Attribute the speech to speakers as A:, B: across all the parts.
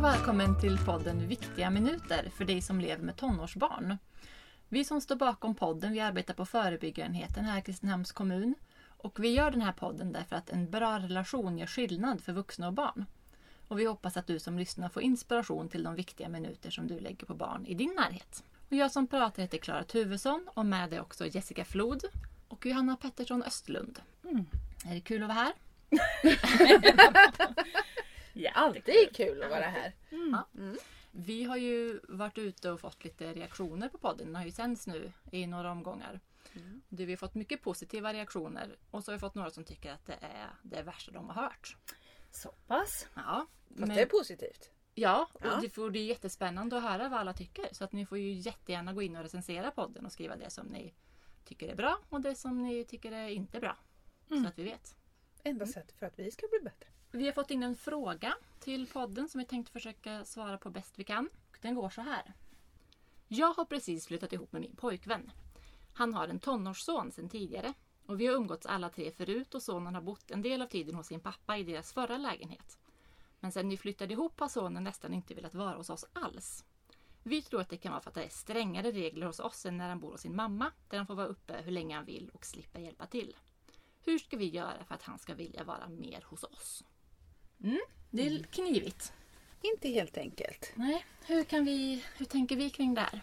A: och välkommen till podden Viktiga minuter för dig som lever med tonårsbarn. Vi som står bakom podden vi arbetar på förebyggarenheten här i Kristinehamns kommun. Och vi gör den här podden därför att en bra relation gör skillnad för vuxna och barn. Och vi hoppas att du som lyssnar får inspiration till de viktiga minuter som du lägger på barn i din närhet. Och jag som pratar heter Klara Tuvesson och med det också Jessica Flod och Johanna Pettersson Östlund.
B: Mm.
A: Är det kul att vara här?
B: Ja, alltid kul att vara här.
A: Ja. Vi har ju varit ute och fått lite reaktioner på podden. Den har ju sänds nu i några omgångar. Du, vi har fått mycket positiva reaktioner och så har vi fått några som tycker att det är det värsta de har hört.
B: Så pass.
A: Ja,
C: Fast
A: men-
C: det är positivt.
A: ja och
C: Ja.
A: det, får, det är jättespännande att höra vad alla tycker. Så att ni får ju jättegärna gå in och recensera podden och skriva det som ni tycker är bra och det som ni tycker är inte bra. Så att vi vet.
C: Enda sättet för att vi ska bli bättre.
A: Vi har fått in en fråga till podden som vi tänkte försöka svara på bäst vi kan. Den går så här. Jag har precis flyttat ihop med min pojkvän. Han har en tonårsson sedan tidigare och vi har umgåtts alla tre förut och sonen har bott en del av tiden hos sin pappa i deras förra lägenhet. Men sen vi flyttade ihop har sonen nästan inte velat vara hos oss alls. Vi tror att det kan vara för att det är strängare regler hos oss än när han bor hos sin mamma där han får vara uppe hur länge han vill och slippa hjälpa till. Hur ska vi göra för att han ska vilja vara mer hos oss? Mm, det är knivigt.
C: Inte helt enkelt.
A: Nej, hur, kan vi, hur tänker vi kring det här?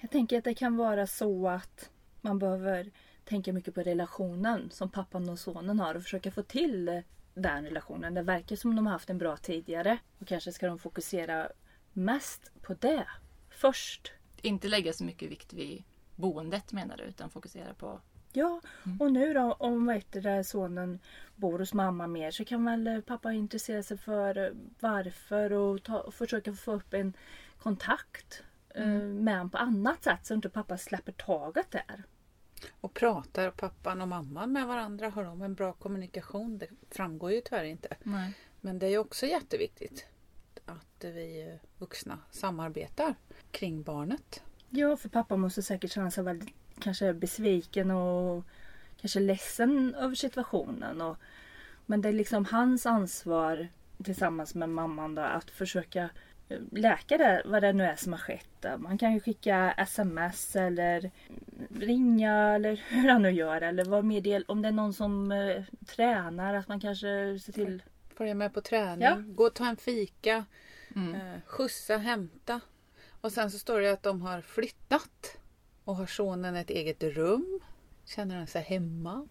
B: Jag tänker att det kan vara så att man behöver tänka mycket på relationen som pappan och sonen har och försöka få till den relationen. Det verkar som de har haft en bra tidigare. Och kanske ska de fokusera mest på det först.
A: Inte lägga så mycket vikt vid boendet menar du, utan fokusera på...
B: Ja, och nu då om vad heter det, sonen bor hos mamma mer så kan väl eh, pappa intressera sig för eh, varför och, ta, och försöka få upp en kontakt eh, med honom på annat sätt så inte pappa släpper taget där.
C: Och pratar pappan och mamman med varandra? Har de en bra kommunikation? Det framgår ju tyvärr inte.
A: Nej.
C: Men det är också jätteviktigt att vi vuxna samarbetar kring barnet.
B: Ja, för pappa måste säkert känna sig väldigt kanske besviken och kanske ledsen över situationen. Och, men det är liksom hans ansvar tillsammans med mamman då, att försöka eh, läka det, vad det nu är som har skett. Man kan ju skicka sms eller ringa eller hur han nu gör. Eller vara med del, om det är någon som eh, tränar att man kanske ser till.
C: Följa med på träning,
B: Ja.
C: gå och ta en fika,
A: Mm.
C: eh, skjutsa, hämta. Och sen så står det att de har flyttat och har sonen ett eget rum. Känner han sig hemma?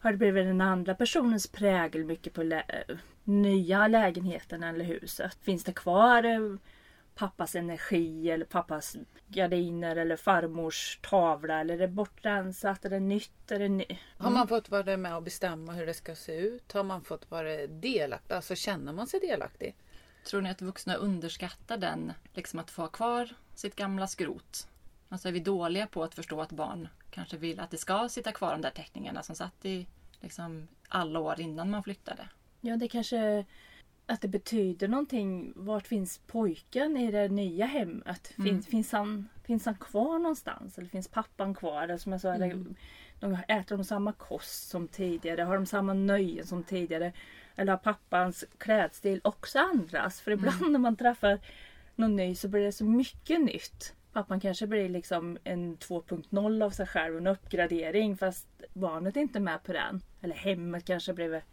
B: Har det blivit den andra personens prägel mycket på lä- eh, nya lägenheten eller huset? Finns det kvar eh, pappas energi eller pappas gardiner eller farmors tavla? Eller är det bortrensat? Är det nytt? Är det ny-
C: Har man fått vara med och bestämma hur det ska se ut? Har man fått vara delaktig? Alltså känner man sig delaktig?
A: Tror ni att vuxna underskattar den, liksom att få ha kvar sitt gamla skrot? Alltså är vi dåliga på att förstå att barn kanske vill att det ska sitta kvar de där teckningarna som satt i liksom alla år innan man flyttade?
B: Ja, det kanske att det betyder någonting. Vart finns pojken i det nya hemmet? Finns, finns, han, finns han kvar någonstans? Eller finns pappan kvar? Eller som jag sa, eller de, äter de samma kost som tidigare? Har de samma nöjen som tidigare? Eller har pappans klädstil också ändrats? För ibland när man träffar någon ny så blir det så mycket nytt. Pappan kanske blir liksom en 2.0 av sig själv, en uppgradering fast barnet är inte med på den. Eller hemmet kanske blir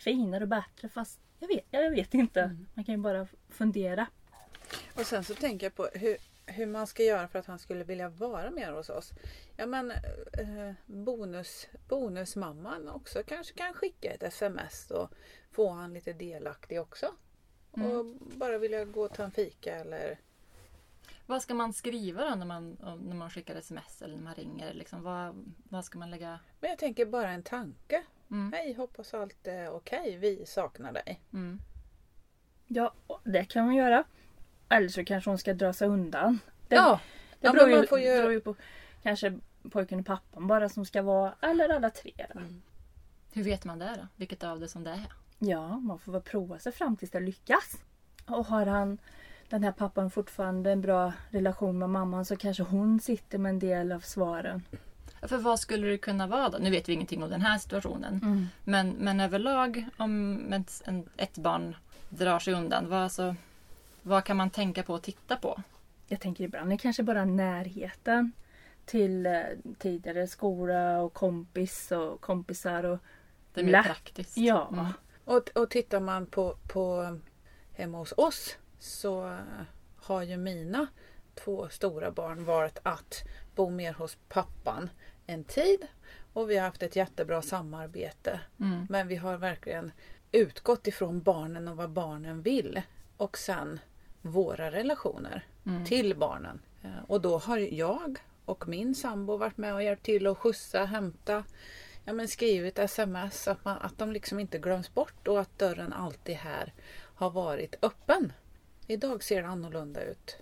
B: finare och bättre fast jag vet, jag vet inte. Man kan ju bara fundera.
C: Och sen så tänker jag på hur, hur man ska göra för att han skulle vilja vara mer hos oss. Ja men eh, bonus, bonusmamman också kanske kan skicka ett sms och få han lite delaktig också. Och bara vilja gå och ta en fika eller
A: Vad ska man skriva då när man, när man skickar sms eller när man ringer? Liksom, vad, vad ska man lägga?
C: Men jag tänker bara en tanke.
A: Mm.
C: Hej, hoppas allt är okej. Vi saknar dig.
A: Mm.
B: Ja, det kan man göra. Eller så kanske hon ska dra sig undan. Det,
C: Ja,
B: det
C: ja,
B: beror, ju,
C: man får ju-
B: beror ju på kanske pojken och pappan bara som ska vara. Eller alla tre. Då.
A: Hur vet man det då? Vilket av det som det är?
B: Ja, man får väl prova sig fram tills det lyckas. Och har han den här pappan fortfarande en bra relation med mamman så kanske hon sitter med en del av svaren.
A: För vad skulle det kunna vara då? Nu vet vi ingenting om den här situationen. Men, men överlag om ett, en, ett barn drar sig undan, vad, alltså, Vad kan man tänka på och titta på?
B: Jag tänker ibland är kanske bara närheten till eh, tidigare skola och kompis och kompisar. Och,
A: Det är mer
B: Lätt.
A: praktiskt.
B: ja,
A: Mm.
C: Och, och tittar man på, på hemma hos oss så har ju mina två stora barn valt att bo mer hos pappan en tid. Och vi har haft ett jättebra samarbete.
A: Mm.
C: Men vi har verkligen utgått ifrån barnen och vad barnen vill. Och sen våra relationer
A: Mm.
C: till barnen. Eh, Och då har jag och min sambo varit med och hjälpt till att skjutsa, hämta, ja, men skrivit sms att, man, att de liksom inte glöms bort och att dörren alltid här har varit öppen. Idag ser det annorlunda ut.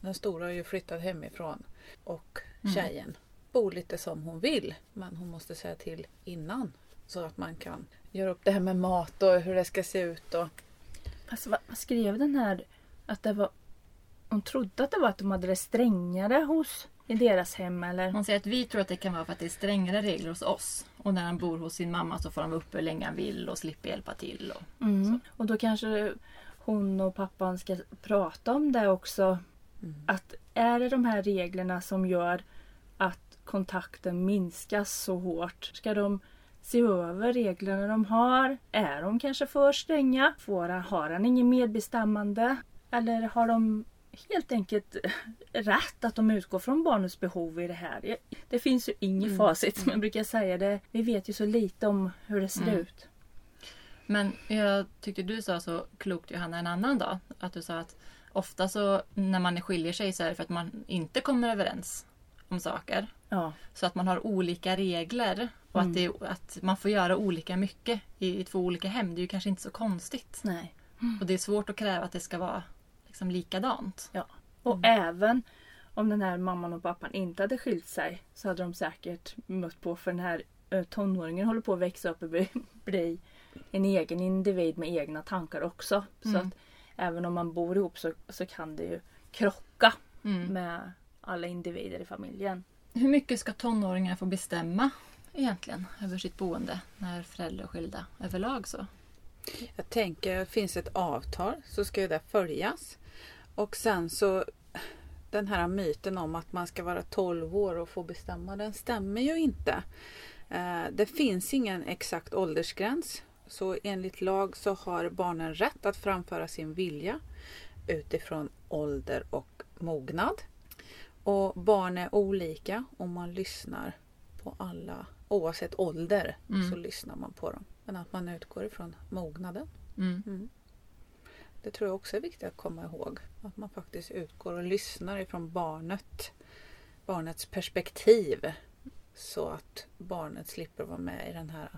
C: Den stora har ju flyttat hemifrån och
A: Mm.
C: tjejen bor lite som hon vill men hon måste säga till innan så att man kan göra upp det här med mat och hur det ska se ut. Och,
B: vad, vad skrev den här? Att det var... Hon trodde att det var att de hade det strängare hos i deras hem eller?
A: Hon säger att vi tror att det kan vara för att det är strängare regler hos oss. Och när han bor hos sin mamma så får han vara uppe hur länge han vill och slipper hjälpa till. Och...
B: Mm. Och då kanske hon och pappan ska prata om det också. Att är det de här reglerna som gör att kontakten minskas så hårt? Ska de se över reglerna de har? Är de kanske för stränga? Får han, har han ingen medbestämmande? Eller har de helt enkelt rätt att de utgår från barnets behov i det här? Det finns ju inget facit som jag brukar säga. Det. Vi vet ju så lite om hur det ser
A: Mm.
B: ut.
A: Men jag tyckte du sa så klokt Johanna en annan dag. Att du sa att ofta så när man skiljer sig så är det för att man inte kommer överens om saker.
B: Ja.
A: Så att man har olika regler och att, det, att man får göra olika mycket i, i två olika hem. Det är ju kanske inte så konstigt.
B: Nej.
A: Och det är svårt att kräva att det ska vara liksom likadant.
B: Ja. Och även om den här mamman och pappan inte hade skilt sig så hade de säkert mött på för den här eh, tonåringen håller på att växa upp och bli, bli en egen individ med egna tankar också. Så
A: Mm.
B: att även om man bor ihop så, så kan det ju krocka
A: Mm.
B: med alla individer i familjen.
A: Hur mycket ska tonåringar få bestämma egentligen över sitt boende när föräldrar är skilda överlag så?
C: Jag tänker att det finns ett avtal så ska ju det följas. Och sen så den här myten om att man ska vara 12 år och få bestämma den stämmer ju inte. Eh, Det finns ingen exakt åldersgräns. Så enligt lag så har barnen rätt att framföra sin vilja utifrån ålder och mognad. Och barn är olika och man lyssnar på alla oavsett ålder
A: Mm.
C: så lyssnar man på dem. Men att man utgår ifrån mognaden.
A: Mm.
C: Det tror jag också är viktigt att komma ihåg. Att man faktiskt utgår och lyssnar ifrån barnet. Barnets perspektiv. Så att barnet slipper vara med i den här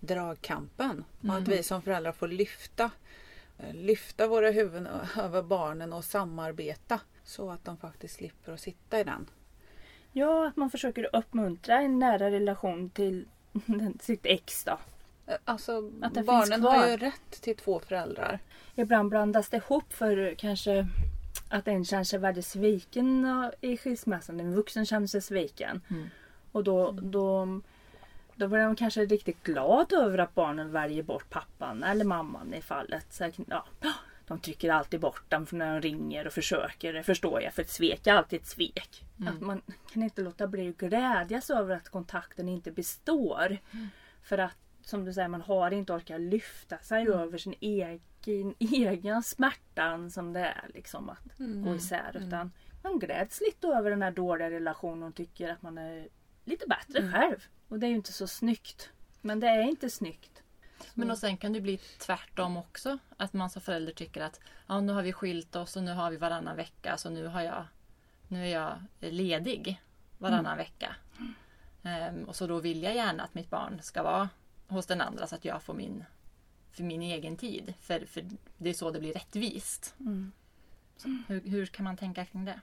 C: dragkampen. Och att
A: Mm.
C: vi som föräldrar får lyfta, eh, lyfta våra huvuden över barnen och samarbeta. Så att de faktiskt slipper att sitta i den.
B: Ja, att man försöker uppmuntra en nära relation till sitt ex då.
C: Eh, Alltså barnen har ju rätt till två föräldrar.
B: Ibland blandas det ihop för kanske att en känner sig väldigt sviken i skilsmässan. En vuxen känner sig sviken.
A: Mm.
B: Och då, då, då blir de kanske riktigt glad över att barnen väljer bort pappan eller mamman i fallet. Så, ja, de trycker alltid bort dem när de ringer och försöker. Det förstår jag för ett svek är alltid ett svek.
A: Mm.
B: Att man kan inte låta bli att glädjas över att kontakten inte består. För att som du säger, man har inte orkat lyfta sig över sin egen, egna smärtan som det är liksom att gå isär. Utan man gläds lite över den här dåliga relationen och tycker att man är lite bättre själv. Och det är ju inte så snyggt. Men det är inte snyggt.
A: Men och sen kan det bli tvärtom också. Att man som förälder tycker att ja, nu har vi skilt oss och nu har vi varannan vecka så nu, har jag, nu är jag ledig varannan vecka. Ehm, och så då vill jag gärna att mitt barn ska vara hos den andra så att jag får min, för min egen tid. För, för det är så det blir rättvist.
B: Mm.
A: Så, hur, hur kan man tänka kring det?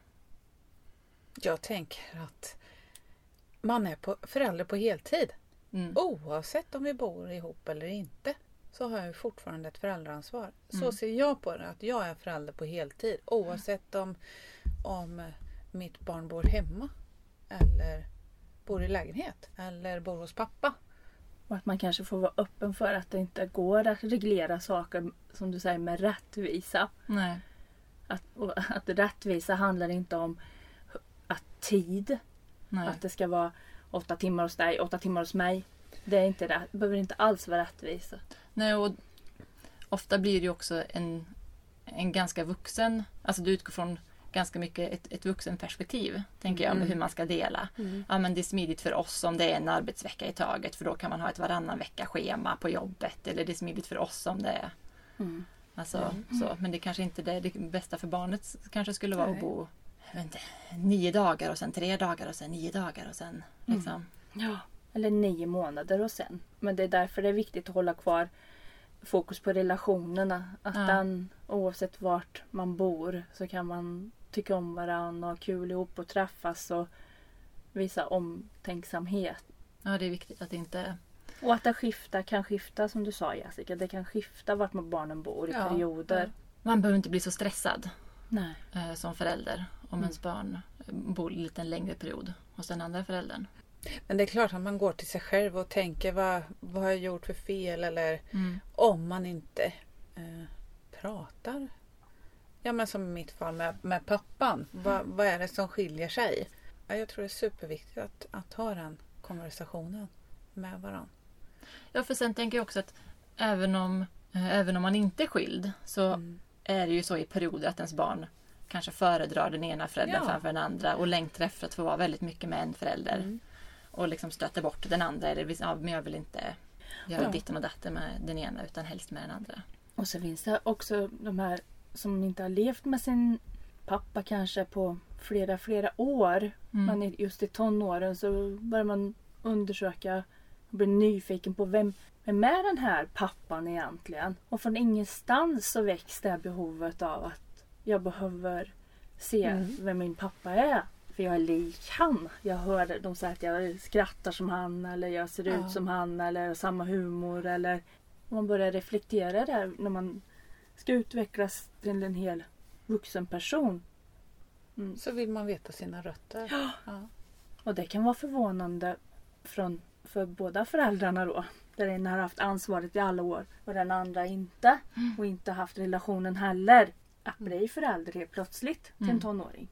C: Jag tänker att man är på, förälder på heltid.
A: Mm.
C: Oavsett om vi bor ihop eller inte så har jag fortfarande ett föräldraansvar. Så
A: Mm.
C: ser jag på det, att jag är förälder på heltid. Oavsett om, om mitt barn bor hemma eller bor i lägenhet eller bor hos pappa.
B: Och att man kanske får vara öppen för att det inte går att reglera saker som du säger med rättvisa.
A: Nej.
B: Att, att rättvisa handlar inte om att tid.
A: Nej.
B: Att det ska vara åtta timmar hos dig, åtta timmar hos mig. Det är inte rätt, behöver inte alls vara rättvisa.
A: Nej, och ofta blir det också en, en ganska vuxen... Alltså du utgår från ganska mycket ett, ett vuxenperspektiv, tänker jag,
C: Mm.
A: hur man ska dela. Ja, men det är smidigt för oss om det är en arbetsvecka i taget, för då kan man ha ett varannan vecka-schema på jobbet. Eller det är smidigt för oss om det är...
B: Mm.
A: Alltså, så. Men det kanske inte är det bästa för barnet kanske skulle vara
C: Nej.
A: att bo inte, nio dagar och sen tre dagar och sen nio dagar och sen liksom.
B: Ja. Eller nio månader och sen. Men det är därför det är viktigt att hålla kvar fokus på relationerna. Att
A: Ja.
B: den, oavsett vart man bor, så kan man tycka om varandra och ha kul ihop och träffas och visa omtänksamhet.
A: Ja, det är viktigt att det inte...
B: Och att det skiftar, kan skifta som du sa Jessica. Det kan skifta vart barnen bor i
C: Ja,
B: perioder.
A: Man behöver inte bli så stressad
B: Nej.
A: eh, som förälder om ens barn bor en lite längre period hos den andra föräldern.
C: Men det är klart att man går till sig själv och tänker vad, vad har jag gjort för fel eller
A: Mm.
C: om man inte eh, pratar. Ja men som i mitt fall med, med pappan. Vad, vad är det som skiljer sig? Ja, jag tror det är superviktigt att, att ha den konversationen med varandra.
A: Ja, för sen tänker jag också att även om, eh, även om man inte är skild så
C: Mm.
A: är det ju så i perioder att ens barn kanske föredrar den ena föräldern
C: Ja.
A: framför den andra och längtar efter att få vara väldigt mycket med en förälder.
C: Mm.
A: Och liksom stöter bort den andra. Eller ja, men jag vill inte göra
B: Ja.
A: ditten och datten med den ena utan helst med den andra.
B: Och så finns det också de här som inte har levt med sin pappa kanske på flera, flera år.
A: Mm.
B: Men i- just i tonåren så börjar man undersöka och bli nyfiken på vem, vem är den här pappan egentligen? Och från ingenstans så väcks det här behovet av att jag behöver se
C: Mm.
B: vem min pappa är. För jag är lik han. Jag hör de säger att jag skrattar som han eller jag ser
C: Ja.
B: ut som han eller samma humor eller man börjar reflektera där när man ska utvecklas till en hel vuxen person. Mm.
C: Så vill man veta sina rötter.
B: Ja.
C: Ja.
B: Och det kan vara förvånande från, för båda föräldrarna då. Där den har haft ansvaret i alla år och den andra inte. Och inte haft relationen heller. Att bli förälder helt plötsligt till en
A: Mm.
B: tonåring.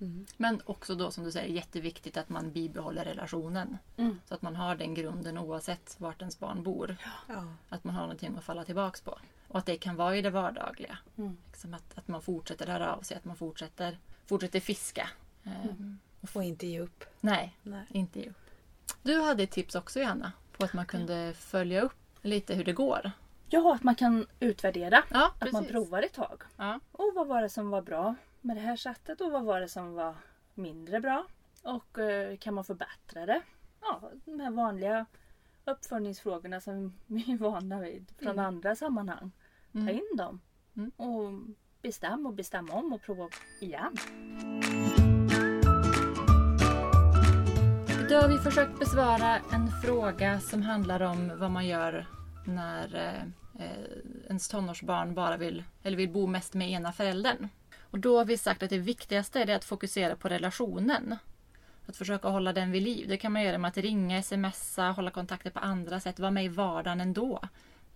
C: Mm.
A: Men också då som du säger jätteviktigt att man bibehåller relationen.
B: Mm.
A: Så att man har den grunden oavsett vart ens barn bor.
C: Ja.
A: Att man har någonting att falla tillbaks på. Och att det kan vara i det vardagliga.
B: Mm.
A: Liksom att, att man fortsätter höra av sig, att man fortsätter, fortsätter fiska. Ehm,
C: Och inte ge upp.
A: Nej,
C: Nej.
A: inte ge upp. Du hade ett tips också Johanna på att man kunde följa upp lite hur det går.
B: Ja, att man kan utvärdera.
A: Ja,
B: Att
A: precis.
B: man provar ett tag.
A: Ja.
B: Och vad var det som var bra med det här sättet och vad var det som var mindre bra? Och eh, kan man förbättra det? Ja, de här vanliga uppföljningsfrågorna som vi är vana vid från
C: Mm.
B: andra sammanhang. Ta
A: Mm.
B: in dem.
A: Mm.
B: Och bestäm och bestäm om och prova igen.
A: Idag har vi försökt besvara en fråga som handlar om vad man gör när eh, ens tonårsbarn bara vill, eller vill bo mest med ena föräldern. Och då har vi sagt att det viktigaste är att fokusera på relationen. Att försöka hålla den vid liv. Det kan man göra med att ringa, smsa, hålla kontakter på andra sätt, vara med i vardagen ändå.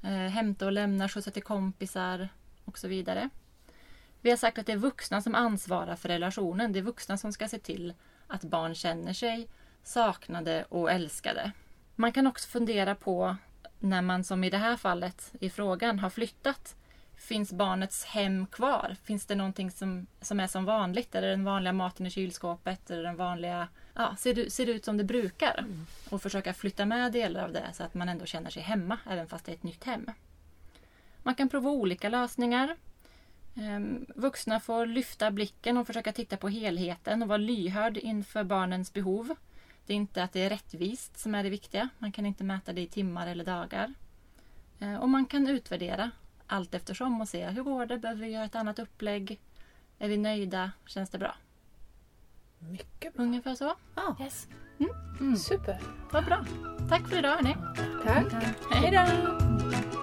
A: Eh, hämta och lämna, skjutsa till kompisar och så vidare. Vi har sagt att det är vuxna som ansvarar för relationen. Det är vuxna som ska se till att barn känner sig saknade och älskade. Man kan också fundera på när man som i det här fallet i frågan har flyttat. Finns barnets hem kvar? Finns det någonting som, som är som vanligt? Är det den vanliga maten i kylskåpet? Är det den vanliga... Ja, ser, det, ser det ut som det brukar? Och försöka flytta med delar av det så att man ändå känner sig hemma även fast det är ett nytt hem. Man kan prova olika lösningar. Ehm, Vuxna får lyfta blicken och försöka titta på helheten och vara lyhörd inför barnens behov. Det är inte att det är rättvist som är det viktiga. Man kan inte mäta det i timmar eller dagar. Eh, Och man kan utvärdera allt eftersom och se hur går det? Behöver vi göra ett annat upplägg? Är vi nöjda? Känns det bra?
C: Mycket bra.
A: Ungefär så.
C: Ja,
B: Yes.
C: super.
A: Vad bra. Tack för idag hörni.
C: Tack.
A: Hej
C: Hej då.